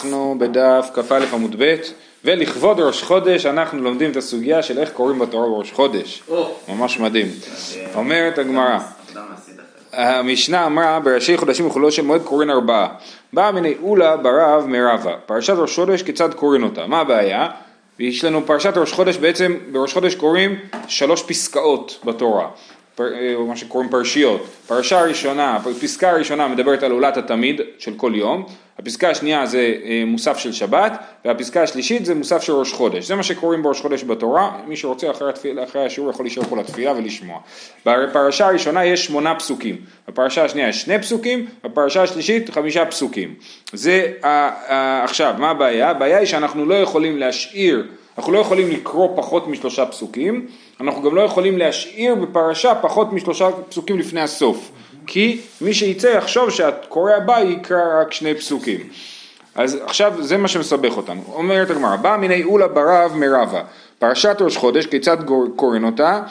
אנחנו בדף כ"א עמוד ב' ולכבוד ראש חודש אנחנו לומדים את הסוגיה של איך קוראים בתורה בראש חודש. ממש מדהים. אומרת הגמרא המשנה אמרה בראשי חודשים וחולו של מועד קוראים ארבעה. באה מיני אולה ברב מרבה. פרשת ראש חודש כיצד קוראים אותה? מה הבעיה? יש לנו פרשת ראש חודש בעצם בראש חודש קוראים שלוש פסקאות בתורה מה שקוראים פרשיות. פרשה ראשונה, פסקה ראשונה מדברת על עולת התמיד של כל יום, הפסקה השנייה זה אה, מוסף של שבת, והפסקה השלישית זה מוסף של ראש חודש. זה מה שקוראים בראש חודש בתורה, מי שרוצה אחרי, התפילה, אחרי השיעור יכול להישאר פה לתפילה ולשמוע. בפרשה הראשונה יש שמונה פסוקים, בפרשה השנייה יש שני פסוקים, בפרשה השלישית חמישה פסוקים. זה עכשיו, מה הבעיה? הבעיה היא שאנחנו לא יכולים להשאיר אנחנו לא יכולים לקרוא פחות משלושה פסוקים, אנחנו גם לא יכולים להשאיר בפרשה פחות משלושה פסוקים לפני הסוף, כי מי שיצא יחשוב שהקורא הבא יקרא רק שני פסוקים. אז עכשיו זה מה שמסבך אותנו. אומרת הגמרא, בא מיני אולה ברב מרבה, פרשת ראש חודש, כיצד קוראים אותה?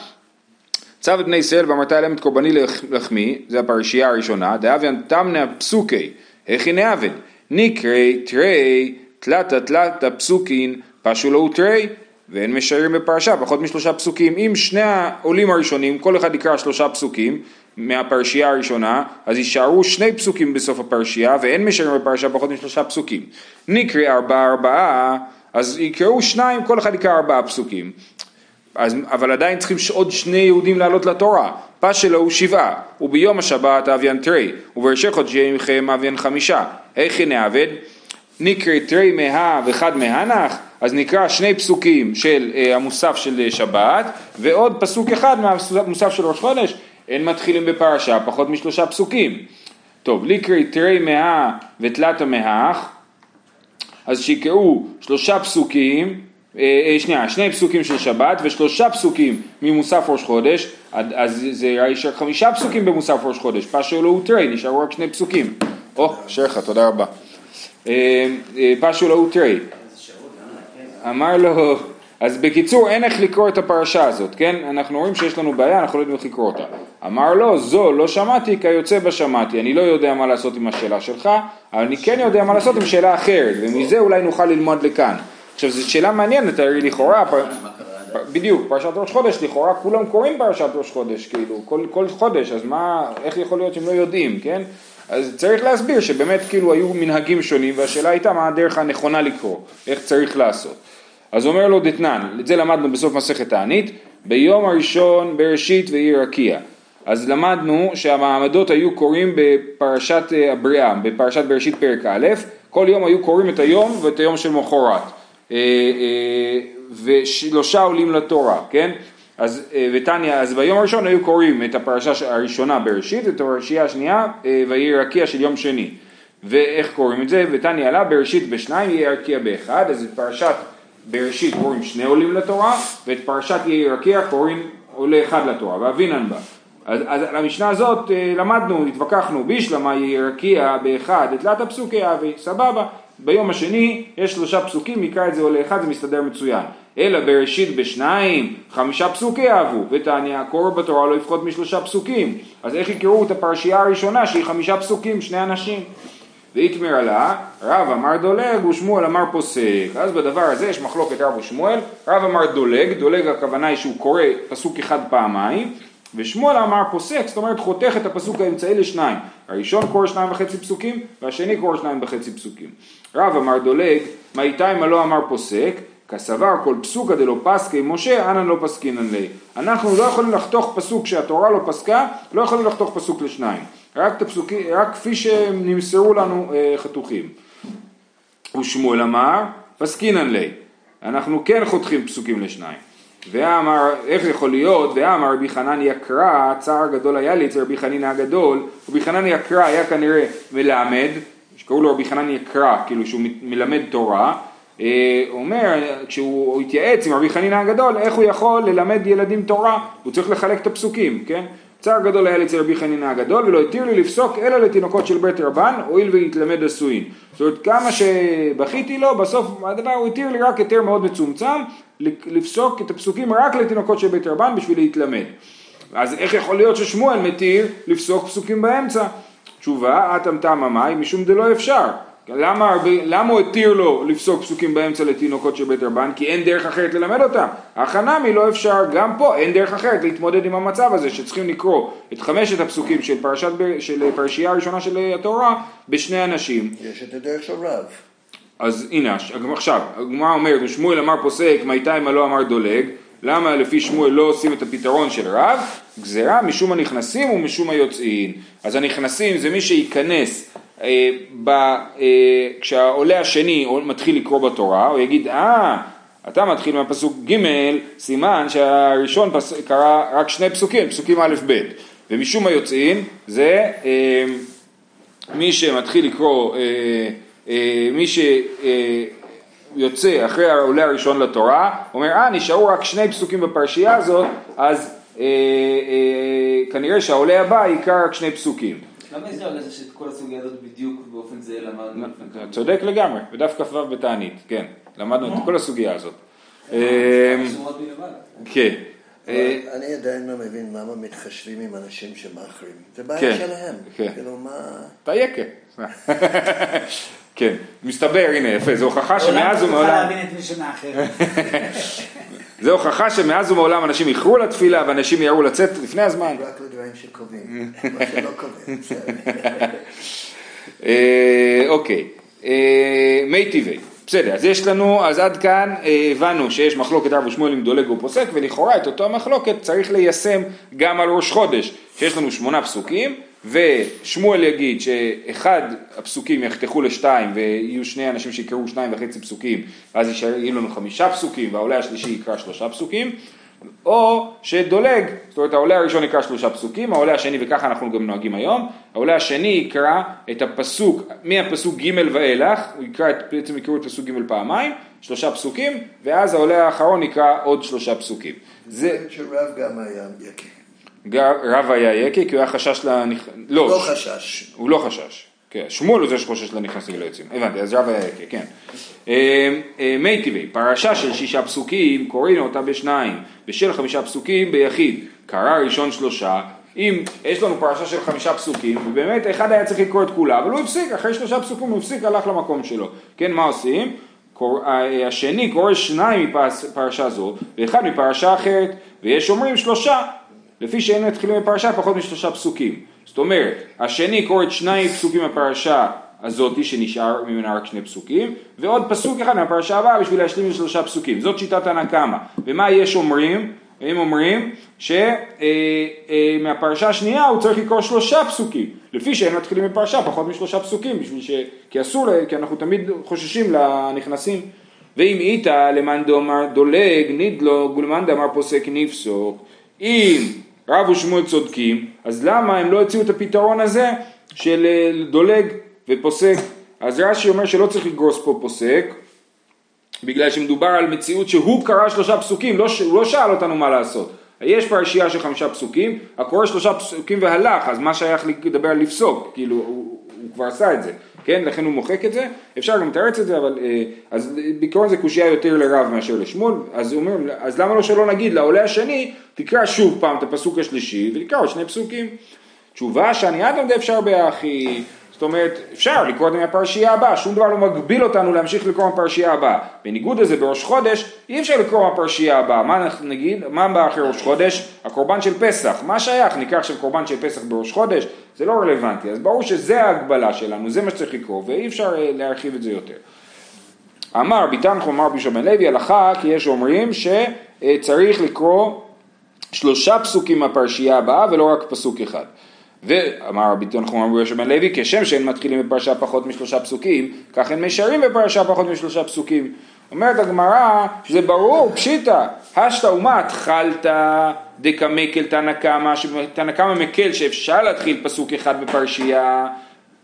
צו את בני ישראל ואמרת להם את קורבני לחמי, זה הפרשייה הראשונה, דאביאן תמנה פסוקי, הכי נאבן, נקרי תרי תלתה תלתה פסוקין פשו לו תרי ואין משיירים בפרשה פחות משלושה פסוקים. אם שני העולים הראשונים, כל אחד יקרא שלושה פסוקים מהפרשייה הראשונה, אז יישארו שני פסוקים בסוף הפרשייה ואין משיירים בפרשה פחות משלושה פסוקים. נקרא ארבעה ארבעה, אז יקראו שניים, כל אחד יקרא ארבעה פסוקים. אז, אבל עדיין צריכים עוד שני יהודים לעלות לתורה. פס שלו הוא שבעה, וביום השבת אביין תרי, ובראשי חודשי מכם אביין חמישה. איך נעבד? נקרא תרי מה וחד מהנח, אז נקרא שני פסוקים של uh, המוסף של אה, שבת ועוד פסוק אחד מהמוסף של ראש חודש, אין מתחילים בפרשה פחות משלושה פסוקים. טוב, לקריא תרי מאה ותלת המאח, אז שיקראו שלושה פסוקים, אה, אה, שנייה, שני פסוקים של שבת ושלושה פסוקים ממוסף ראש חודש, אז זה יש רק חמישה פסוקים במוסף ראש חודש, פשו לא הותרי, נשארו רק שני פסוקים. או, אשריך, תודה רבה. פשו לא הותרי. אמר לו, אז בקיצור אין איך לקרוא את הפרשה הזאת, כן? אנחנו רואים שיש לנו בעיה, אנחנו לא יודעים איך לקרוא אותה. אמר לו, זו לא שמעתי כיוצא בה שמעתי, אני לא יודע מה לעשות עם השאלה שלך, אבל אני כן יודע מה לעשות עם שאלה אחרת, ומזה אולי נוכל ללמוד לכאן. עכשיו זו שאלה מעניינת, הרי לכאורה, פר... בדיוק, פרשת ראש חודש, לכאורה כולם קוראים פרשת ראש חודש, כאילו, כל, כל חודש, אז מה, איך יכול להיות שהם לא יודעים, כן? אז צריך להסביר שבאמת כאילו היו מנהגים שונים והשאלה הייתה מה הדרך הנכונה לקרוא, איך צריך לעשות. אז אומר לו דתנן, את זה למדנו בסוף מסכת תענית, ביום הראשון בראשית ויהי רקיע. אז למדנו שהמעמדות היו קוראים בפרשת אה, הבריאה, בפרשת בראשית פרק א', כל יום היו קוראים את היום ואת היום של מחרת. אה, אה, ושלושה עולים לתורה, כן? אז ותניא, אז ביום הראשון היו קוראים את הפרשה הראשונה בראשית, ואת הפרשייה השנייה ויהי רקיע של יום שני. ואיך קוראים את זה? ותניא עלה בראשית בשניים, יהי רקיע באחד, אז פרשת בראשית קוראים שני עולים לתורה, ואת פרשת יהי רקיע קוראים עולה אחד לתורה, ואבינן בה. אז, אז על המשנה הזאת אה, למדנו, התווכחנו, בישלמה יהי רקיע באחד, את לתת הפסוקי אבי, סבבה. ביום השני יש שלושה פסוקים, נקרא את זה עולה אחד, זה מסתדר מצוין. אלא בראשית בשניים, חמישה פסוקי אהבו, ותעניה, קורא בתורה לא יפחות משלושה פסוקים. אז איך יקראו את הפרשייה הראשונה שהיא חמישה פסוקים, שני אנשים? ואיתמר לה, רב אמר דולג ושמואל אמר פוסק. אז בדבר הזה יש מחלוקת רב ושמואל, רב אמר דולג, דולג הכוונה היא שהוא קורא פסוק אחד פעמיים, ושמואל אמר פוסק, זאת אומרת חותך את הפסוק האמצעי לשניים. הראשון קורא שניים וחצי פסוקים, והשני קורא שניים וחצי פסוקים. רב אמר דולג, מה איתה אם לא אמר פוסק, כסבר כל פסוקא דלא פסקי משה, אנא לא פסקינן לי. אנחנו לא יכולים לחתוך פסוק שהתורה לא פסקה, לא יכולים לחתוך פסוק לשניים. רק, הפסוקים, רק כפי שהם נמסרו לנו אה, חתוכים. ושמואל אמר, פסקינן לי. אנחנו כן חותכים פסוקים לשניים. ואמר, איך יכול להיות, ואמר רבי חנניה קרא, צער גדול היה לי אצל רבי חנינא הגדול, רבי חנניה קרא היה כנראה מלמד, שקראו לו רבי חנניה קרא, כאילו שהוא מלמד תורה, אומר, כשהוא התייעץ עם רבי חנינא הגדול, איך הוא יכול ללמד ילדים תורה, הוא צריך לחלק את הפסוקים, כן? צער גדול היה אצל רבי חנינא הגדול ולא התיר לי לפסוק אלא לתינוקות של בית רבן הואיל והתלמד עשוין. זאת אומרת כמה שבכיתי לו בסוף הדבר הוא התיר לי רק היתר מאוד מצומצם לפסוק את הפסוקים רק לתינוקות של בית רבן בשביל להתלמד. אז איך יכול להיות ששמואל מתיר לפסוק פסוקים באמצע? תשובה, אטם תמה מאי משום דלא אפשר. למה, למה הוא התיר לו לפסוק פסוקים באמצע לתינוקות של בית רבן? כי אין דרך אחרת ללמד אותם. הכנמי לא אפשר, גם פה אין דרך אחרת להתמודד עם המצב הזה שצריכים לקרוא את חמשת הפסוקים של, פרשת, של פרשייה הראשונה של התורה בשני אנשים. יש את הדרך של רב. אז הנה, עכשיו, הגמרא אומרת, שמואל אמר פוסק, מייתיים לא אמר דולג, למה לפי שמואל לא עושים את הפתרון של רב? גזירה משום הנכנסים ומשום היוצאים. אז הנכנסים זה מי שייכנס אה, ב, אה, כשהעולה השני מתחיל לקרוא בתורה, הוא יגיד, אה, אתה מתחיל מהפסוק ג', סימן שהראשון פס, קרא רק שני פסוקים, פסוקים א' ב', ומשום היוצאים זה אה, מי שמתחיל לקרוא, אה, אה, מי ש... אה, יוצא אחרי העולה הראשון לתורה, אומר אה נשארו רק שני פסוקים בפרשייה הזאת, אז אה, אה, כנראה שהעולה הבא יקרא רק שני פסוקים. למה יש הרגשה שאת כל הסוגיה הזאת בדיוק באופן זה למדנו? אתה צודק לגמרי, בדף כ"ו בתענית, כן, למדנו את כל הסוגיה הזאת. אה, כן. אני עדיין לא מבין למה מתחשבים עם אנשים שמאחרים. זה בעיה כן, שלהם. כן. כאילו מה... אתה יקה. כן, מסתבר, הנה יפה, זו הוכחה שמאז ומעולם... זה הוכחה שמאז ומעולם אנשים איחרו לתפילה ואנשים יראו לצאת לפני הזמן. רק לדברים שקובעים, מה שלא קובעים, אה, אוקיי, אה, מי טבעי. בסדר, אז יש לנו, אז עד כאן אה, הבנו שיש מחלוקת רב ושמואל עם דולג ופוסק ולכאורה את אותו המחלוקת צריך ליישם גם על ראש חודש, שיש לנו שמונה פסוקים ושמואל יגיד שאחד הפסוקים יחתכו לשתיים ויהיו שני אנשים שיקראו שניים וחצי פסוקים ואז יהיו לנו חמישה פסוקים והעולה השלישי יקרא שלושה פסוקים או שדולג, זאת אומרת העולה הראשון יקרא שלושה פסוקים, העולה השני וככה אנחנו גם נוהגים היום, העולה השני יקרא את הפסוק, מהפסוק ג' ואילך, הוא יקרא, את, בעצם יקראו את פסוק ג' פעמיים, שלושה פסוקים, ואז העולה האחרון יקרא עוד שלושה פסוקים. זה... שרב גם היה יקי. רב היה יקי כי הוא היה חשש לנכ... לא, לא חשש. הוא לא חשש. כן, שמואל הוא זה שחושש לנכנסים וליוצאים. הבנתי, אז רב היה יקי, כן. אה, אה, מי טבעי, פרשה של שישה פסוקים, קוראים אותה בשניים, ושל חמישה פסוקים ביחיד. קרא ראשון שלושה, אם יש לנו פרשה של חמישה פסוקים, ובאמת אחד היה צריך לקרוא את כולה, אבל הוא הפסיק, אחרי שלושה פסוקים הוא הפסיק, הלך למקום שלו. כן, מה עושים? השני קורא שניים מפרשה זו, ואחד מפרשה אחרת, ויש אומרים שלושה, לפי שאין מתחילים בפרשה פחות משלושה פסוקים. זאת אומרת, השני קורא את שניים פסוקים בפרשה הזאתי שנשאר ממנה רק שני פסוקים, ועוד פסוק אחד מהפרשה הבאה בשביל להשלים לשלושה פסוקים. זאת שיטת הנקמה. ומה יש אומרים? הם אומרים שמהפרשה אה, אה, השנייה הוא צריך לקרוא שלושה פסוקים, לפי שהם מתחילים בפרשה פחות משלושה פסוקים, בשביל ש... כי אסור, כי אנחנו תמיד חוששים לנכנסים. ואם איתה למאן דאמר דולג נידלו גולמאן דאמר פוסק נפסוק, אם רב ושמואל צודקים, אז למה הם לא הציעו את הפתרון הזה של אה, דולג ופוסק? אז רש"י אומר שלא צריך לגרוס פה פוסק, בגלל שמדובר על מציאות שהוא קרא שלושה פסוקים, לא, הוא לא שאל אותנו מה לעשות. יש פרשייה של חמישה פסוקים, הקורא שלושה פסוקים והלך, אז מה שייך לדבר על לפסוק? כאילו, הוא, הוא כבר עשה את זה, כן? לכן הוא מוחק את זה, אפשר גם לתרץ את זה, אבל... אה, אז בעיקרון זה קושייה יותר לרב מאשר לשמואל, אז הוא אומר, אז למה לא שלא נגיד לעולה השני, תקרא שוב פעם את הפסוק השלישי, ותקרא עוד שני פסוקים. תשובה שאני אדם די אפשר באחי, זאת אומרת, אפשר לקרוא את זה מהפרשייה הבאה, שום דבר לא מגביל אותנו להמשיך לקרוא מהפרשייה הבאה. בניגוד לזה בראש חודש, אי אפשר לקרוא מהפרשייה הבאה. מה אנחנו נגיד? מה בא אחרי ראש חודש? הקורבן של פסח. מה שייך? ניקח עכשיו קורבן של פסח בראש חודש? זה לא רלוונטי. אז ברור שזה ההגבלה שלנו, זה מה שצריך לקרוא, ואי אפשר אה, להרחיב את זה יותר. אמר ביטן חומר בישוע בן לוי, הלכה כי יש אומרים שצריך לקרוא שלושה פסוקים מהפרשייה הבאה ולא רק פסוק אחד. ואמר רבי תנחום רבי יהושע בן לוי, כשם שהם מתחילים בפרשה פחות משלושה פסוקים, כך הם משארים בפרשה פחות משלושה פסוקים. אומרת הגמרא, זה ברור, פשיטא, השתא ומה התחלת דקמקל תנא קמא, תנא קמא מקל שאפשר להתחיל פסוק אחד בפרשייה,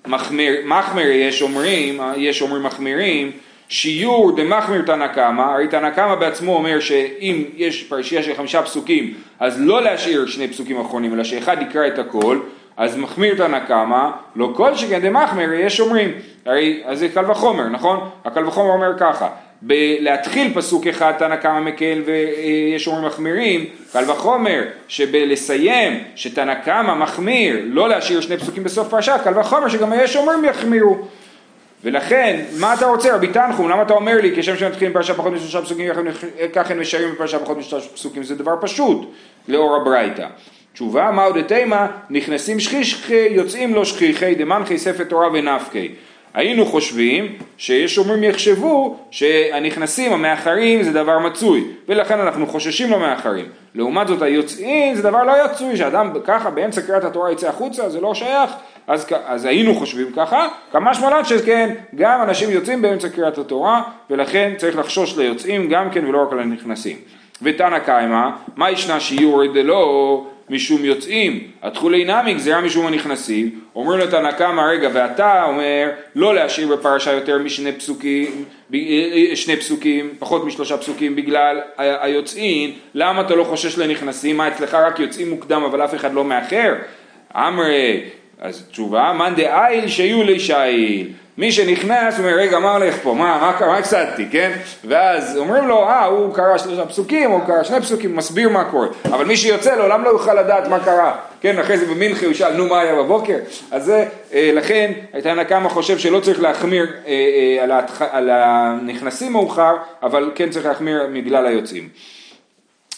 מחמיר, מחמיר יש אומרים, יש אומרים מחמירים, שיעור דמחמיר תנא קמא, הרי תנא קמא בעצמו אומר שאם יש פרשייה של חמישה פסוקים, אז לא להשאיר שני פסוקים אחרונים, אלא שאחד יקרא את הכל, אז מחמיר תנא קמא, לא כל שכן דמחמיר, יש אומרים, הרי אז זה קל וחומר, נכון? הקל וחומר אומר ככה, בלהתחיל פסוק אחד תנא קמא מקל ויש אומרים מחמירים, קל וחומר שבלסיים שתנא קמא מחמיר, לא להשאיר שני פסוקים בסוף פרשה, קל וחומר שגם יש אומרים יחמירו. ולכן, מה אתה רוצה רבי תנחום, למה אתה אומר לי כשם שמתחילים בפרשה פחות משלושה פסוקים ככה הם נשארים בפרשה פחות משלושה פסוקים, זה דבר פשוט לאור הברייתא. תשובה, מה עוד תימא, נכנסים שכיחי, יוצאים לו שכיחי, דמנחי ספר תורה ונפקי. היינו חושבים שיש אומרים יחשבו שהנכנסים המאחרים זה דבר מצוי ולכן אנחנו חוששים למאחרים. לעומת זאת היוצאים זה דבר לא יצוי שאדם ככה באמצע קריאת התורה יצא החוצה זה לא שייך. אז, אז היינו חושבים ככה כמה שמלן שכן גם אנשים יוצאים באמצע קריאת התורה ולכן צריך לחשוש ליוצאים גם כן ולא רק לנכנסים. ותנא קיימא מה ישנה שיעור דלא משום יוצאים, התכולי נמי גזירה משום הנכנסים, אומרים לתנא קמא רגע ואתה אומר לא להשאיר בפרשה יותר משני פסוקים, שני פסוקים, פחות משלושה פסוקים בגלל היוצאים, למה אתה לא חושש לנכנסים, מה אצלך רק יוצאים מוקדם אבל אף אחד לא מאחר? אמרי, אז תשובה, מאן דאיל שיהיו לישאיל מי שנכנס אומר רגע מה הולך פה? מה, מה, מה הפסדתי? כן? ואז אומרים לו אה הוא קרא שלושה פסוקים הוא קרא שני פסוקים מסביר מה קורה. אבל מי שיוצא לעולם לא יוכל לדעת מה קרה? כן אחרי זה במינכי הוא ישאל נו מה היה בבוקר? אז זה אה, לכן הייתה נקמה חושב שלא צריך להחמיר אה, אה, על, התח... על הנכנסים מאוחר אבל כן צריך להחמיר בגלל היוצאים.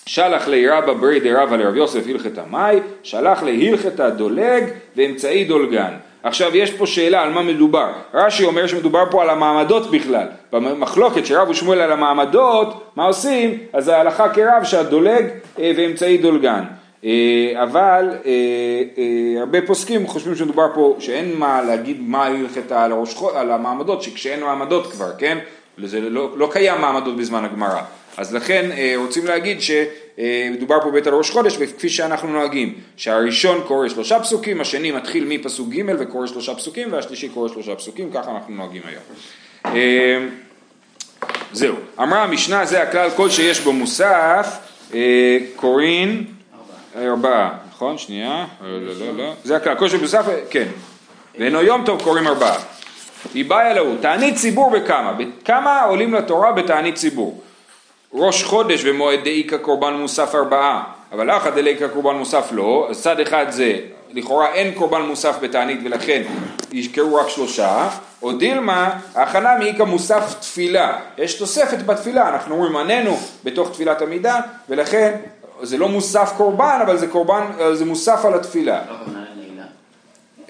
שלח לי רבא ברי דרבא לרב יוסף הלכת המאי שלח לי הלכת דולג ואמצעי דולגן עכשיו יש פה שאלה על מה מדובר. רש"י אומר שמדובר פה על המעמדות בכלל. במחלוקת שרב ושמואל על המעמדות, מה עושים? אז ההלכה כרב שהדולג אה, ואמצעי דולגן. אה, אבל אה, הרבה פוסקים חושבים שמדובר פה שאין מה להגיד מה הלכת על, על המעמדות, שכשאין מעמדות כבר, כן? זה לא, לא קיים מעמדות בזמן הגמרא. אז לכן רוצים להגיד ש... אה, מדובר פה בית על ראש חודש וכפי שאנחנו נוהגים שהראשון קורא שלושה פסוקים השני מתחיל מפסוק ג' וקורא שלושה פסוקים והשלישי קורא שלושה פסוקים ככה אנחנו נוהגים היום. אה, זהו. אמרה המשנה זה הכלל כל שיש בו מוסף אה, קוראים ארבעה. נכון? שנייה. לא לא לא. זה הכלל. כל שיש בו מוסף כן. ואינו יום טוב קוראים ארבעה היא באה לו תענית ציבור בכמה? בכמה עולים לתורה בתענית ציבור? ראש חודש ומועד דאיכא קורבן מוסף ארבעה, אבל אחא דליקא קורבן מוסף לא, אז צד אחד זה, לכאורה אין קורבן מוסף בתענית ולכן יזכרו רק שלושה, או דילמה, הכנה מאיכא מוסף תפילה, יש תוספת בתפילה, אנחנו אומרים עננו בתוך תפילת עמידה, ולכן זה לא מוסף קורבן, אבל זה קורבן, זה מוסף על התפילה.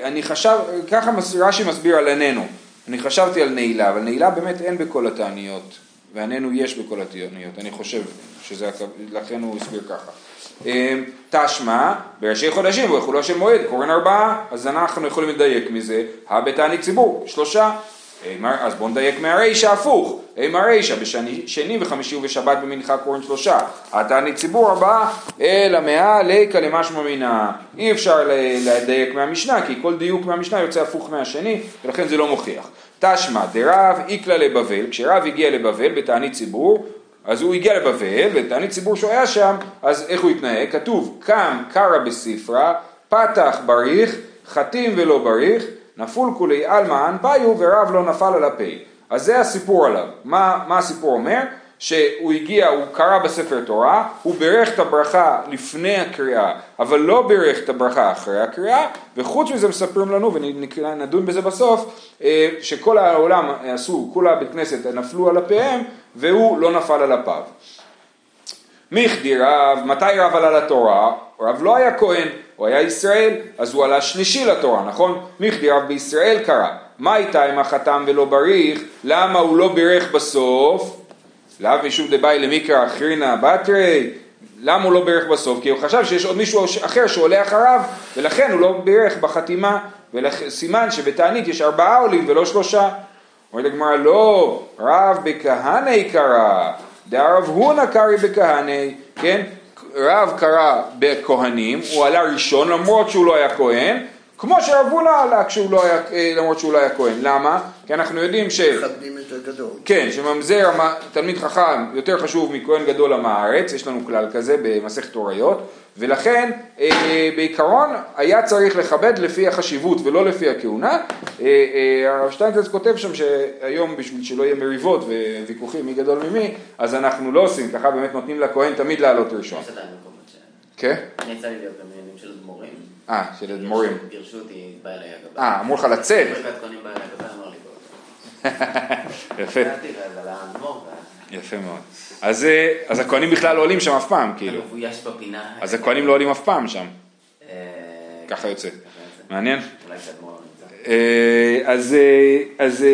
אני חשב, ככה רש"י מסביר על עננו, אני חשבתי על נעילה, אבל נעילה באמת אין בכל התעניות. ועננו יש בכל התיאוניות, אני חושב שזה, לכן הוא הסביר ככה. אמ, תשמע, בראשי חודשים ויכולו של מועד, קורן ארבעה, אז אנחנו יכולים לדייק מזה, הבתענית ציבור, שלושה. אז בואו נדייק מהרישא הפוך, אם הרישא בשני וחמישי ובשבת במנחה קוראים שלושה, התענית ציבור ארבעה, אלא מאה ליקה למשמע מינה, אי אפשר לדייק מהמשנה, כי כל דיוק מהמשנה יוצא הפוך מהשני, ולכן זה לא מוכיח. תשמע דרב איקלה לבבל, כשרב הגיע לבבל בתענית ציבור, אז הוא הגיע לבבל, בתענית ציבור שהוא היה שם, אז איך הוא התנהג? כתוב, קם קרא בספרה, פתח בריך, חתים ולא בריך, נפול כולי עלמא אנפיו ורב לא נפל על הפה. אז זה הסיפור עליו. מה, מה הסיפור אומר? שהוא הגיע, הוא קרא בספר תורה, הוא בירך את הברכה לפני הקריאה, אבל לא בירך את הברכה אחרי הקריאה, וחוץ מזה מספרים לנו, ונדון בזה בסוף, אה, שכל העולם עשו, כל הבית כנסת נפלו על אפיהם, והוא לא נפל על אפיו. מיכדי רב, מתי רב עלה לתורה? רב לא היה כהן, הוא היה ישראל, אז הוא עלה שלישי לתורה, נכון? מיכדי רב בישראל קרא. מה איתה עם החתם ולא בריך? למה הוא לא בירך בסוף? לאו משום דבאי למיקרא אחרינה בתרי, למה הוא לא בירך בסוף? כי הוא חשב שיש עוד מישהו אחר שעולה אחריו, ולכן הוא לא בירך בחתימה, וסימן שבתענית יש ארבעה עולים ולא שלושה. אומרת הגמרא, לא, רב בכהני קרא, דרב הונא קרעי בכהני, כן? רב קרא בכהנים, הוא עלה ראשון למרות שהוא לא היה כהן, כמו שרב הונא עלה כשהוא לא היה, אה, למרות שהוא לא היה כהן. למה? כי אנחנו יודעים ש... מכבדים את הגדול. כן, שממזר תלמיד חכם יותר חשוב מכהן גדול עם הארץ, יש לנו כלל כזה במסכת תוריות, ולכן אה, בעיקרון היה צריך לכבד לפי החשיבות ולא לפי הכהונה. אה, אה, הרב כותב שם שהיום בשביל שלא יהיה מריבות וויכוחים מי גדול ממי, אז אנחנו לא עושים, ככה באמת נותנים לכהן תמיד לעלות ראשון. כן? אני יצא לי להיות במעניינים של אדמו"רים. אה, של אדמו"רים. גירשו אותי, בא אליי הגבה. אה, אמרו לך לצאת. יפה. יפה מאוד. אז, אה, אז הכהנים בכלל לא עולים שם אף פעם, כאילו. מבויש בפינה. אז הכהנים לא עולים אף פעם שם. אה, ככה יוצא. מעניין? קצת אה, אז, אז,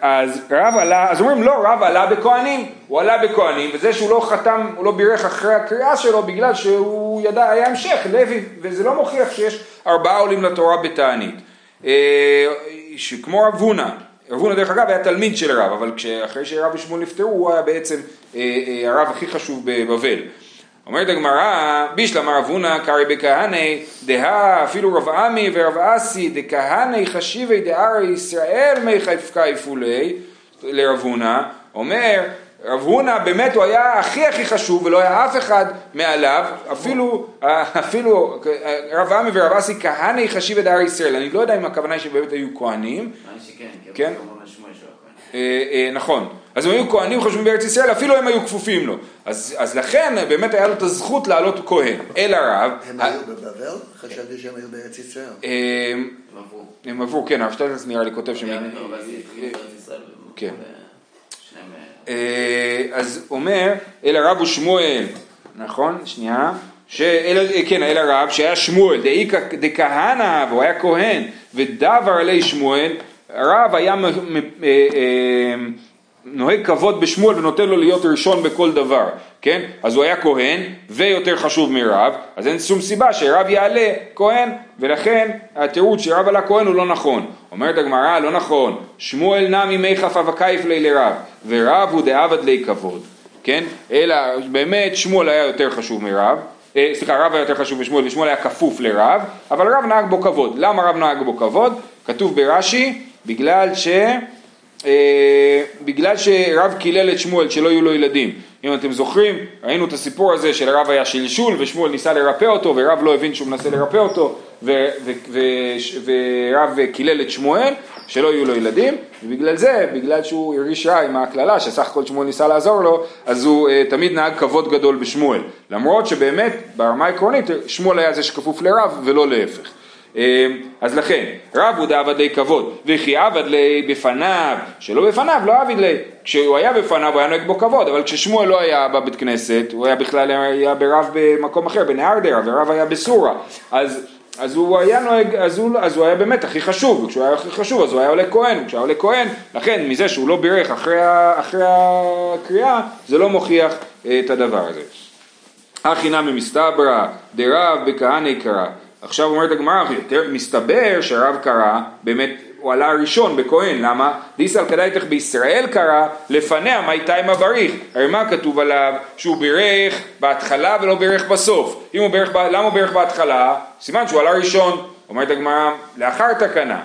אז רב עלה, אז אומרים לא, רב עלה בכהנים, הוא עלה בכהנים, וזה שהוא לא חתם, הוא לא בירך אחרי הקריאה שלו בגלל שהוא ידע, היה המשך, לוי, וזה לא מוכיח שיש ארבעה עולים לתורה בתענית. כמו רב הונא, רב הונא דרך אגב היה תלמיד של רב, אבל אחרי שרב ושמואל נפטרו הוא היה בעצם הרב הכי חשוב בבבל. אומרת הגמרא, בישלם רב הונא קרעי בכהני, דהה אפילו רב עמי ורב אסי, דכהני חשיבי דארי ישראל מי חיפקייפו לי, לרב הונא, אומר רב הונא באמת הוא היה הכי הכי חשוב ולא היה אף אחד מעליו, אפילו, אפילו רב עמי ורב אסי כהני חשיבי דארי ישראל, אני לא יודע אם הכוונה היא שבאמת היו כהנים, כן? אה, אה, נכון, אז הם היו כהנים חשובים בארץ ישראל, אפילו הם היו כפופים לו. אז, אז לכן באמת היה לו את הזכות לעלות כהן אל הרב. הם היו בבבל? חשבתי שהם היו בארץ ישראל. אה, הם עברו, כן, הרב שטלטס נראה לי כותב שהם... כן. אז אומר, אל הרב הוא שמואל, נכון? שנייה. שאל, כן, אל הרב שהיה שמואל, דאיכא דכהנא, והוא היה כהן, ודבר עלי שמואל, הרב היה אה, אה, נוהג כבוד בשמואל ונותן לו להיות ראשון בכל דבר, כן? אז הוא היה כהן ויותר חשוב מרב, אז אין שום סיבה שרב יעלה כהן, ולכן התירוץ שרב עלה כהן הוא לא נכון. אומרת הגמרא, לא נכון, שמואל נע ממי חפה וקייף לי לרב, ורב הוא דעבד לי כבוד, כן? אלא באמת שמואל היה יותר חשוב מרב, אה, סליחה, רב היה יותר חשוב משמואל ושמואל היה כפוף לרב, אבל רב נהג בו כבוד. למה רב נהג בו כבוד? כתוב ברש"י, בגלל ש... אה, בגלל שרב קילל את שמואל שלא יהיו לו ילדים. אם אתם זוכרים, ראינו את הסיפור הזה שלרב היה שלשול ושמואל ניסה לרפא אותו ורב לא הבין שהוא מנסה לרפא אותו ורב קילל את שמואל שלא יהיו לו ילדים. ובגלל זה, בגלל שהוא הרגיש רע עם ההקללה שסך הכל שמואל ניסה לעזור לו אז הוא uh, תמיד נהג כבוד גדול בשמואל. למרות שבאמת ברמה העקרונית שמואל היה זה שכפוף לרב ולא להפך אז לכן, רב הוא דעבד לי כבוד, וכי עבד לי בפניו, שלא בפניו לא עבד לי, כשהוא היה בפניו הוא היה נוהג בו כבוד, אבל כששמואל לא היה בבית כנסת, הוא היה בכלל היה ברב במקום אחר, בנהרדרה, ורב היה בסורה, אז אז הוא היה נוהג, אז הוא, אז הוא היה באמת הכי חשוב, וכשהוא היה הכי חשוב אז הוא היה עולה כהן, כשהוא היה עולה כהן, לכן מזה שהוא לא בירך אחרי, אחרי הקריאה, זה לא מוכיח את הדבר הזה. הכי נמי מסתברא, דרב בכהני קרא, עכשיו אומרת הגמרא, מסתבר שהרב קרא, באמת הוא עלה ראשון בכהן, למה? דיסל כדאיתך בישראל קרא, לפניה מי תימא בריך. הרי מה כתוב עליו? שהוא בירך בהתחלה ולא בירך בסוף. אם הוא בירך, למה הוא בירך בהתחלה? סימן שהוא עלה ראשון. אומרת הגמרא, לאחר תקנה.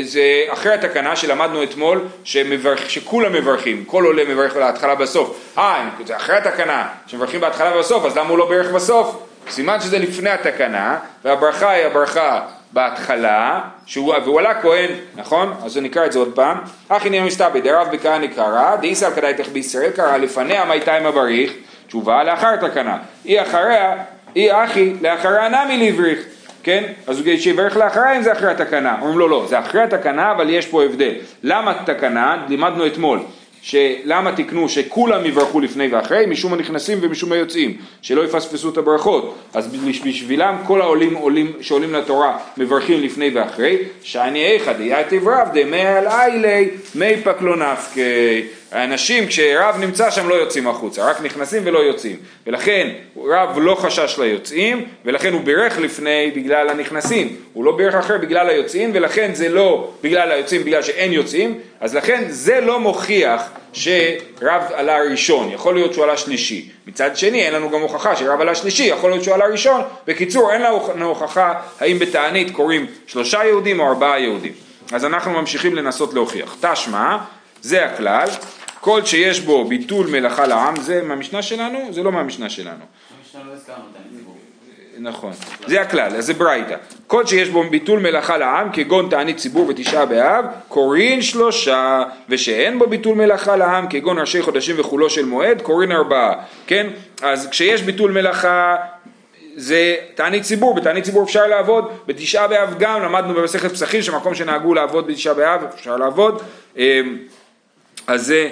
זה אחרי התקנה שלמדנו אתמול, שמברכ, שכולם מברכים, כל עולה מברך בהתחלה בסוף. אה, זה אחרי התקנה, שמברכים בהתחלה ובסוף, אז למה הוא לא בירך בסוף? סימן שזה לפני התקנה, והברכה היא הברכה בהתחלה, שהוא, והוא עלה כהן, נכון? אז נקרא את זה עוד פעם. אחי נהיה מסתבר, דרב בכהני קרא, דאיסל כדאיתך בישראל קרא, לפניה מי תימא בריך, תשובה לאחר תקנה. אי אחריה, אי אחי, לאחריה נמי לבריך. כן? אז הוא שיברך לאחריה אם זה אחרי התקנה. אומרים לו לא, זה אחרי התקנה אבל יש פה הבדל. למה תקנה? לימדנו אתמול. שלמה תקנו שכולם יברכו לפני ואחרי, משום הנכנסים ומשום היוצאים, שלא יפספסו את הברכות. אז בשבילם כל העולים עולים, שעולים לתורה מברכים לפני ואחרי, שאני איכא דייתיב רב דמי על איילי מי פקלו נפקי. האנשים כשרב נמצא שם לא יוצאים החוצה, רק נכנסים ולא יוצאים. ולכן רב לא חשש ליוצאים, ולכן הוא בירך לפני בגלל הנכנסים. הוא לא בירך אחר בגלל היוצאים, ולכן זה לא בגלל היוצאים, בגלל שאין יוצאים, אז לכן זה לא מוכיח שרב עלה ראשון, יכול להיות שהוא עלה שלישי. מצד שני אין לנו גם הוכחה שרב עלה שלישי, יכול להיות שהוא עלה ראשון. בקיצור אין לנו הוכחה האם בתענית קוראים שלושה יהודים או ארבעה יהודים. אז אנחנו ממשיכים לנסות להוכיח. תשמע, זה הכלל, כל שיש בו ביטול מלאכה לעם, זה מהמשנה שלנו? זה לא מהמשנה שלנו. לא נכון, זה הכלל, אז זה ברייתא. כל שיש בו ביטול מלאכה לעם, כגון תענית ציבור ותשעה באב, קורין שלושה, ושאין בו ביטול מלאכה לעם, כגון ראשי חודשים וחולו של מועד, קורין ארבעה, כן? אז כשיש ביטול מלאכה, זה תענית ציבור, בתענית ציבור אפשר לעבוד, בתשעה באב גם, למדנו במסכת פסחים שמקום שנהגו לעבוד בתשעה באב אפשר לעבוד, אה, אז זה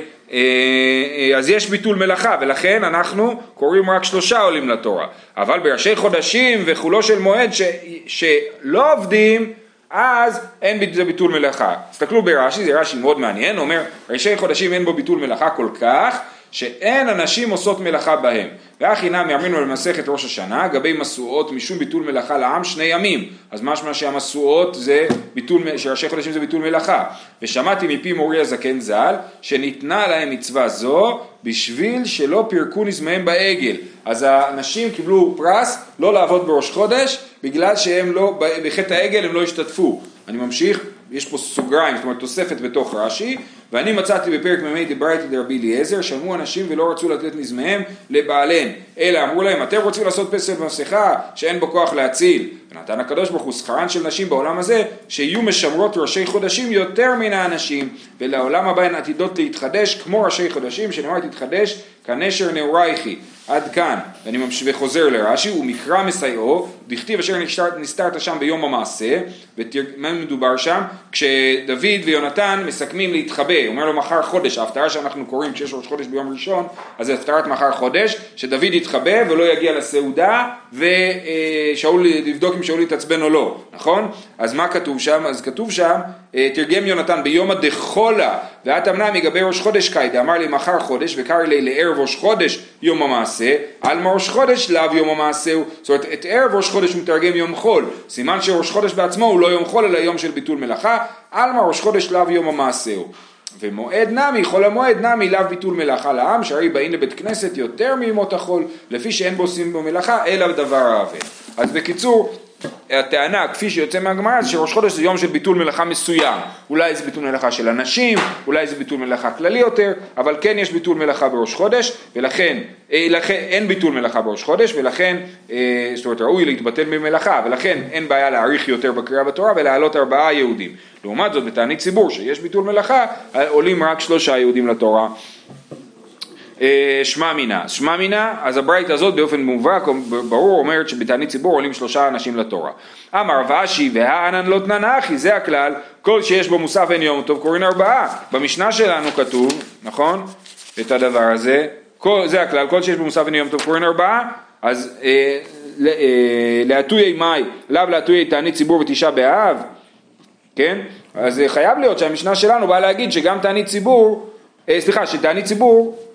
אז יש ביטול מלאכה ולכן אנחנו קוראים רק שלושה עולים לתורה אבל בראשי חודשים וחולו של מועד ש, שלא עובדים אז אין זה ביטול מלאכה. תסתכלו ברש"י, זה רש"י מאוד מעניין, אומר ראשי חודשים אין בו ביטול מלאכה כל כך שאין אנשים עושות מלאכה בהם. ואחי נמי אמרנו למסכת ראש השנה, גבי משואות משום ביטול מלאכה לעם שני ימים. אז משמע שהמשואות זה ביטול, שראשי חודשים זה ביטול מלאכה. ושמעתי מפי מורי הזקן ז"ל, שניתנה להם מצווה זו בשביל שלא פירקו נזמיהם בעגל. אז האנשים קיבלו פרס לא לעבוד בראש חודש, בגלל שהם לא, בחטא העגל הם לא השתתפו. אני ממשיך, יש פה סוגריים, זאת אומרת תוספת בתוך רש"י, ואני מצאתי בפרק מ"ה דברייתא דרבי אליעזר, שמעו אנשים ולא רצו לתת נזמיהם לבעליהם, אלא אמרו להם, אתם רוצים לעשות פסל במסכה שאין בו כוח להציל. ונתן הקדוש ברוך הוא שכרן של נשים בעולם הזה, שיהיו משמרות ראשי חודשים יותר מן האנשים, ולעולם הבא הן עתידות להתחדש כמו ראשי חודשים, שנאמר תתחדש כנשר נעורייכי. עד כאן, ואני ממשיך וחוזר לרש"י, הוא מקרא מסייעו, דכתיב אשר נסתרת שם ביום המעשה, ומה מדובר שם? כשדוד ויונתן מסכמים להתחבא, אומר לו מחר חודש, ההפטרה שאנחנו קוראים כשיש ראש חודש ביום ראשון, אז זה הפטרת מחר חודש, שדוד יתחבא ולא יגיע לסעודה, ושאול, לבדוק אם שאול יתעצבן או לא, נכון? אז מה כתוב שם? אז כתוב שם, אה, תרגם יונתן ביום הדחולה, ואת אמנם יגבי ראש חודש קיידה, אמר לי מחר חודש, וקרא לי לערב ראש חודש יום המעשה, על מה ראש חודש לאו יום המעשה הוא, זאת אומרת את ערב ראש חודש מתרגם יום חול, סימן שראש חודש בעצמו הוא לא יום חול אלא יום של ביטול מלאכה, על מה ראש חודש לאו יום המעשה הוא. ומועד נמי, חול המועד נמי לאו ביטול מלאכה לעם, שהרי באים לבית כנסת יותר מימות החול, לפי שאין בו עושים בו מלאכה, אלא בדבר העוול. אז בקיצור, הטענה כפי שיוצא מהגמרא זה שראש חודש זה יום של ביטול מלאכה מסוים. אולי זה ביטול מלאכה של אנשים, אולי זה ביטול מלאכה כללי יותר אבל כן יש ביטול מלאכה בראש חודש ולכן אה, לכן, אין ביטול מלאכה בראש חודש ולכן אה, זאת אומרת ראוי להתבטל במלאכה ולכן אין בעיה להאריך יותר בקריאה בתורה ולהעלות ארבעה יהודים. לעומת זאת בתענית ציבור שיש ביטול מלאכה עולים רק שלושה יהודים לתורה. אה, שמע מינה. שמע מינה, אז הברייתא הזאת באופן מובהק, ברור, אומרת שבתענית ציבור עולים שלושה אנשים לתורה. אמר ואשי והאנן לא תננחי, זה הכלל, כל שיש בו מוסף אין יום טוב קוראים ארבעה. במשנה שלנו כתוב, נכון? את הדבר הזה, כל, זה הכלל, כל שיש בו מוסף אין יום טוב קוראים ארבעה, אז אה, אה, להטויי מאי, לאו להטויי תענית ציבור בתשעה באב, כן? אז חייב להיות שהמשנה שלנו באה להגיד שגם תענית ציבור, אה, סליחה, שתענית ציבור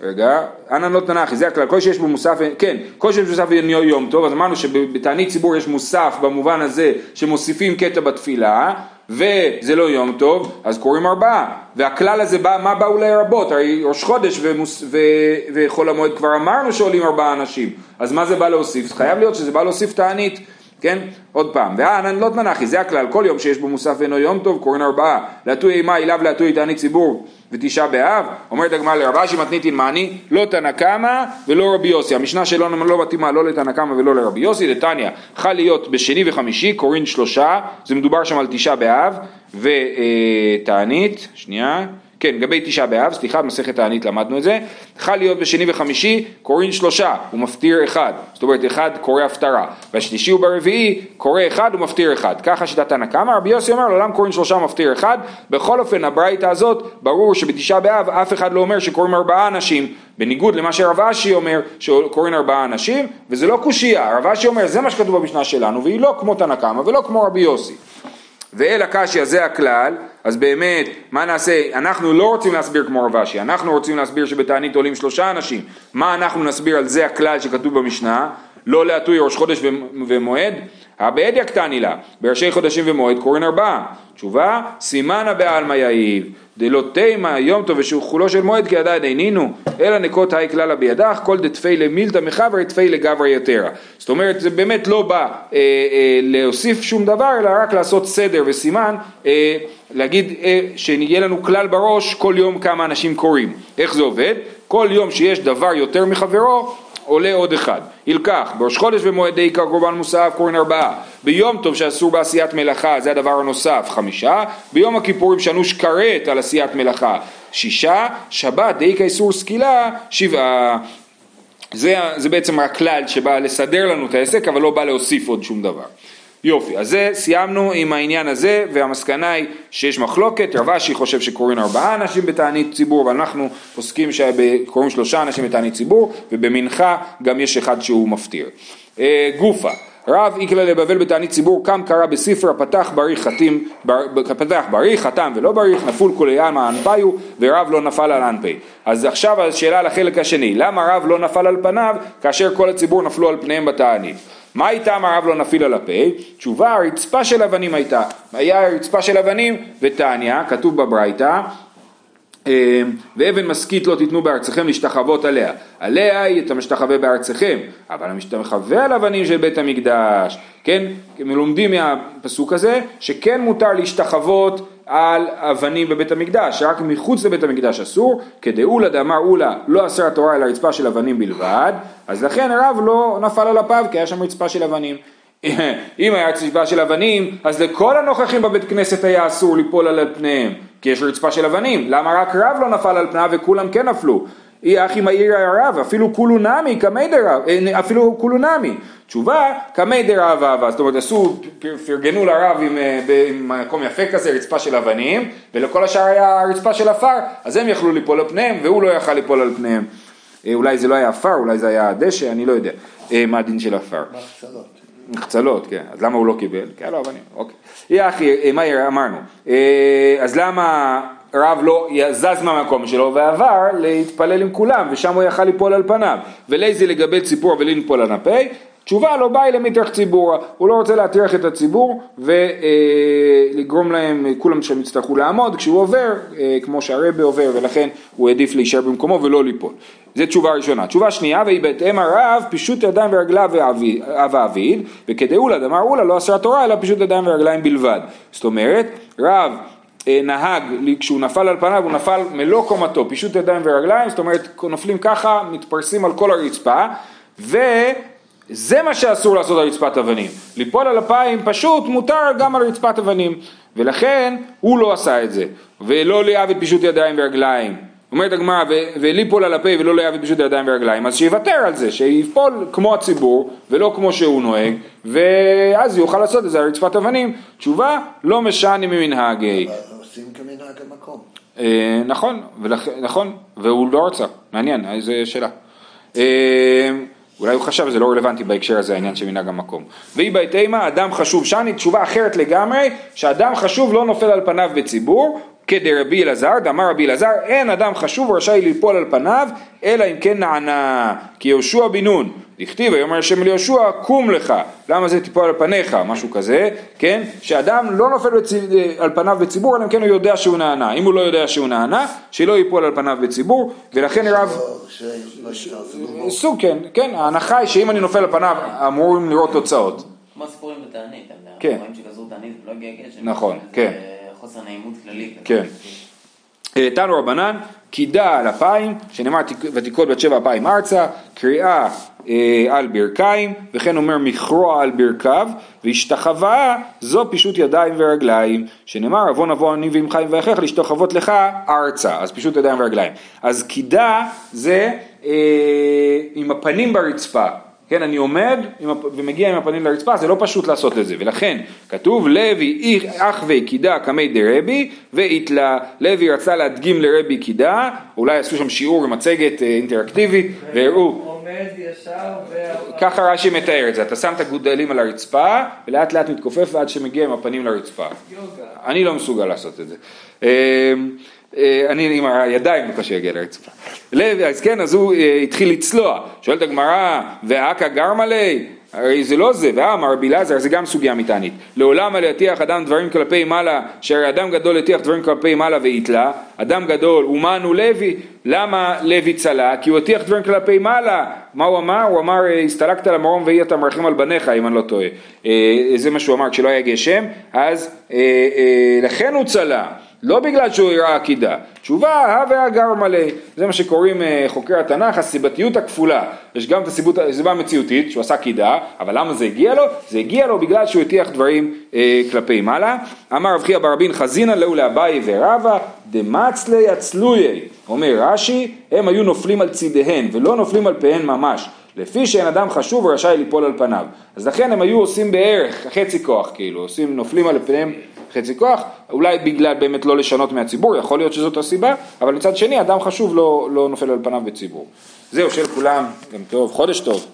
רגע, אנא לא תנחי, זה הכלל, כל שיש בו מוסף, כן, כל שיש מוסף אין יום טוב, אז אמרנו שבתענית ציבור יש מוסף במובן הזה שמוסיפים קטע בתפילה, וזה לא יום טוב, אז קוראים ארבעה, והכלל הזה בא, מה באו לרבות? הרי ראש חודש ומוס, ו, וחול המועד כבר אמרנו שעולים ארבעה אנשים, אז מה זה בא להוסיף? חייב להיות שזה בא להוסיף תענית. כן? עוד פעם, והענן לא תננחי, זה הכלל, כל יום שיש בו מוסף ואינו יום טוב, קוראים ארבעה, להטוי אימה אליו להטוי תענית ציבור ותשעה באב, אומרת הגמרא לרב אשי מתניתין מעני, לא תנא קמא ולא רבי יוסי, המשנה שלנו לא מתאימה לא לתנא קמא ולא לרבי יוסי, לתניא, חל להיות בשני וחמישי, קוראים שלושה, זה מדובר שם על תשעה באב, ותענית, שנייה כן, לגבי תשעה באב, סליחה, במסכת תענית למדנו את זה, חל להיות בשני וחמישי, קוראים שלושה, הוא מפטיר אחד, זאת אומרת אחד קורא הפטרה, והשלישי וברביעי קורא אחד ומפטיר אחד, ככה שיטת תנא קמא, רבי יוסי אומר לעולם קוראים שלושה מפטיר אחד, בכל אופן הברייתא הזאת, ברור שבתשעה באב אף אחד לא אומר שקוראים ארבעה אנשים, בניגוד למה שרב אשי אומר שקוראים ארבעה אנשים, וזה לא קושייה, רב אשי אומר זה מה שכתוב במשנה שלנו, והיא לא כמו תנא קמא ולא כמו רבי יוסי. ואל הקשיא זה הכלל, אז באמת, מה נעשה? אנחנו לא רוצים להסביר כמו רב אשי, אנחנו רוצים להסביר שבתענית עולים שלושה אנשים. מה אנחנו נסביר על זה הכלל שכתוב במשנה? לא להטוי ראש חודש ומועד? הבעד יקטני לה, בראשי חודשים ומועד קוראים ארבעה. תשובה, סימנה בעלמא יאיב, דלא תימא יום טוב ושחולו של מועד כי עדיין אינינו, אלא נקות היי כללה בידך, כל דתפי למילתא מחבר תפי לגברי יתרה. זאת אומרת, זה באמת לא בא אה, אה, להוסיף שום דבר, אלא רק לעשות סדר וסימן, אה, להגיד אה, שיהיה לנו כלל בראש כל יום כמה אנשים קוראים. איך זה עובד? כל יום שיש דבר יותר מחברו, עולה עוד אחד. ילקח, בראש חודש ומועדי עיקר קורבן מוסף קוראים ארבעה. ביום טוב שאסור בעשיית מלאכה, זה הדבר הנוסף, חמישה. ביום הכיפורים שאנוש כרת על עשיית מלאכה, שישה. שבת דאיכא איסור סקילה, שבעה. זה, זה בעצם הכלל שבא לסדר לנו את העסק, אבל לא בא להוסיף עוד שום דבר. יופי, אז זה סיימנו עם העניין הזה, והמסקנה היא שיש מחלוקת, רב אשי חושב שקוראים ארבעה אנשים בתענית ציבור, ואנחנו פוסקים שקוראים שלושה אנשים בתענית ציבור, ובמנחה גם יש אחד שהוא מפטיר. אה, גופה, רב איקלה לבבל בתענית ציבור, קם קרא בספר פתח בריך חתים, בר, פתח בריך, חתם ולא בריך, נפול כולי עלמא אנפיו, ורב לא נפל על אנפי. אז עכשיו השאלה לחלק השני, למה רב לא נפל על פניו, כאשר כל הציבור נפלו על פניהם בתענית? מה איתה הרב לא נפיל על הפה? תשובה, הרצפה של אבנים הייתה. היה רצפה של אבנים ותניא, כתוב בברייתא, אה, ואבן משכית לא תיתנו בארצכם להשתחוות עליה. עליה היא אתה משתחווה בארצכם, אבל המשתחווה על אבנים של בית המקדש. כן, לומדים מהפסוק הזה, שכן מותר להשתחוות על אבנים בבית המקדש, רק מחוץ לבית המקדש אסור, כדאולה דאמר אולה לא אסר התורה אלא רצפה של אבנים בלבד, אז לכן הרב לא נפל על אפיו כי היה שם רצפה של אבנים. אם היה רצפה של אבנים, אז לכל הנוכחים בבית כנסת היה אסור ליפול על פניהם, כי יש רצפה של אבנים. למה רק רב לא נפל על פניו וכולם כן נפלו? אי אחי מהיר הרב, אפילו כולו נמי קמי דרב, אה, אפילו כולו נמי. תשובה, קמי דרב אהבה, זאת אומרת עשו, פרגנו לרב עם, אה, עם מקום יפה כזה, רצפה של אבנים, ולכל השאר היה רצפה של עפר, אז הם יכלו ליפול על פניהם, והוא לא יכל ליפול על פניהם. אה, אולי זה לא היה עפר, אולי זה היה דשא, אני לא יודע מה הדין של עפר. מחצלות. מחצלות, כן, אז למה הוא לא קיבל? כי היה לו אבנים, אוקיי. יא אחי, מה אמרנו? אז למה רב לא זז מהמקום שלו ועבר להתפלל עם כולם ושם הוא יכל ליפול על פניו ולייזי לגבי ציפור ולנפול על הפי תשובה לא באי למטרח ציבורה, הוא לא רוצה להטריח את הציבור ולגרום להם, כולם שהם יצטרכו לעמוד כשהוא עובר, אה, כמו שהרבה עובר ולכן הוא העדיף להישאר במקומו ולא ליפול. זו תשובה ראשונה. תשובה שנייה, והיא בהתאם הרב פישוט ידיים ורגליו אב האביד, וכדאולה דמר אולה לא אסרה תורה אלא פישוט ידיים ורגליים בלבד. זאת אומרת, רב אה, נהג, כשהוא נפל על פניו, הוא נפל מלוא קומתו, פישוט ידיים ורגליים, זאת אומרת נופלים ככה, מתפרסים על כל הרצפה, וזה מה שאסור לעשות על רצפת אבנים. ליפול על אפיים פשוט מותר גם על רצפת אבנים, ולכן הוא לא עשה את זה, ולא ליאב את פישוט ידיים ורגליים. אומרת הגמרא, וליפול על הפה ולא ליאב את פישוט ידיים ורגליים, אז שיוותר על זה, שיפול כמו הציבור ולא כמו שהוא נוהג, ואז יוכל לעשות את זה על רצפת אבנים. תשובה, לא משנה ממנהגי. עושים כמנהג המקום. אה, נכון, נכון, והוא לא רצה, מעניין, איזה שאלה. אה, אולי הוא חשב שזה לא רלוונטי בהקשר הזה העניין של מנהג המקום. והיא בית אימה, אדם חשוב שאני, תשובה אחרת לגמרי, שאדם חשוב לא נופל על פניו בציבור, כדרבי אלעזר, דאמר רבי אלעזר, אין אדם חשוב ורשאי ליפול על פניו, אלא אם כן נענה, כי יהושע בן נון, דכתיב ויאמר השם ליהושע קום לך, למה זה תיפול על פניך, משהו כזה, כן, שאדם לא נופל בציב, על פניו בציבור, אלא אם כן הוא יודע שהוא נענה, אם הוא לא יודע שהוא נענה, שלא ייפול על פניו בציבור, ולכן רב... סוג כן, כן, ההנחה היא שאם אני נופל על פניו אמורים לראות תוצאות. כמו הסיפורים בתענית, כן. שגזרו תענית ולא הגיע גשם. נכון, כן. חוסר נעימות כללית. כן. אה, תנו רבנן, קידה על אפיים, שנאמר ותיקות בת שבע אפיים ארצה, קריאה אה, על ברכיים, וכן אומר מכרוע על ברכיו, והשתחווה זו פישוט ידיים ורגליים, שנאמר אבוא נבוא אני חיים ואחיך להשתחוות לך ארצה, אז פישוט ידיים ורגליים. אז קידה זה אה, עם הפנים ברצפה, כן, אני עומד ומגיע עם הפנים לרצפה, זה לא פשוט לעשות את זה, ולכן כתוב לוי אחווי קידה קמי דרבי ואיתלה, לוי רצה להדגים לרבי קידה, אולי עשו שם שיעור מצגת אה, אינטראקטיבית, והראו, ככה רש"י מתאר את זה, אתה שם את הגודלים על הרצפה ולאט לאט מתכופף עד שמגיע עם הפנים לרצפה. אני לא מסוגל לעשות את זה. אה, אני עם הידיים בקושי אגיע לרצפה. אז כן, אז הוא אה, התחיל לצלוע. שואלת הגמרא, ואכא גרמה לי? הרי זה לא זה, ואמר רבי אלעזר, זה גם סוגיה מתענית. לעולם על יטיח אדם דברים כלפי מעלה, שהרי אדם גדול יטיח דברים כלפי מעלה ויתלה, אדם גדול, אומן הוא לוי, למה לוי צלה? כי הוא יטיח דברים כלפי מעלה. מה הוא אמר? הוא אמר, הסתלקת למרום ואי אתה מרחם על בניך, אם אני לא טועה. אה, זה מה שהוא אמר כשלא היה גשם, אז לכן הוא צלה. לא בגלל שהוא הראה עקידה, תשובה הווה גר מלא, זה מה שקוראים אה, חוקרי התנ"ך הסיבתיות הכפולה, יש גם את הסיבות, הסיבה המציאותית שהוא עשה עקידה, אבל למה זה הגיע לו? זה הגיע לו בגלל שהוא הטיח דברים אה, כלפי מעלה, אמר רב חייא ברבין חזינא להו לאביי ורבא דמצלי עצלויי, אומר רש"י, הם היו נופלים על צידיהן ולא נופלים על פיהן ממש, לפי שאין אדם חשוב ורשאי ליפול על פניו. אז לכן הם היו עושים בערך חצי כוח, כאילו, עושים, נופלים על פניהם חצי כוח, אולי בגלל באמת לא לשנות מהציבור, יכול להיות שזאת הסיבה, אבל מצד שני אדם חשוב לא, לא נופל על פניו בציבור. זהו, של כולם, גם טוב, חודש טוב.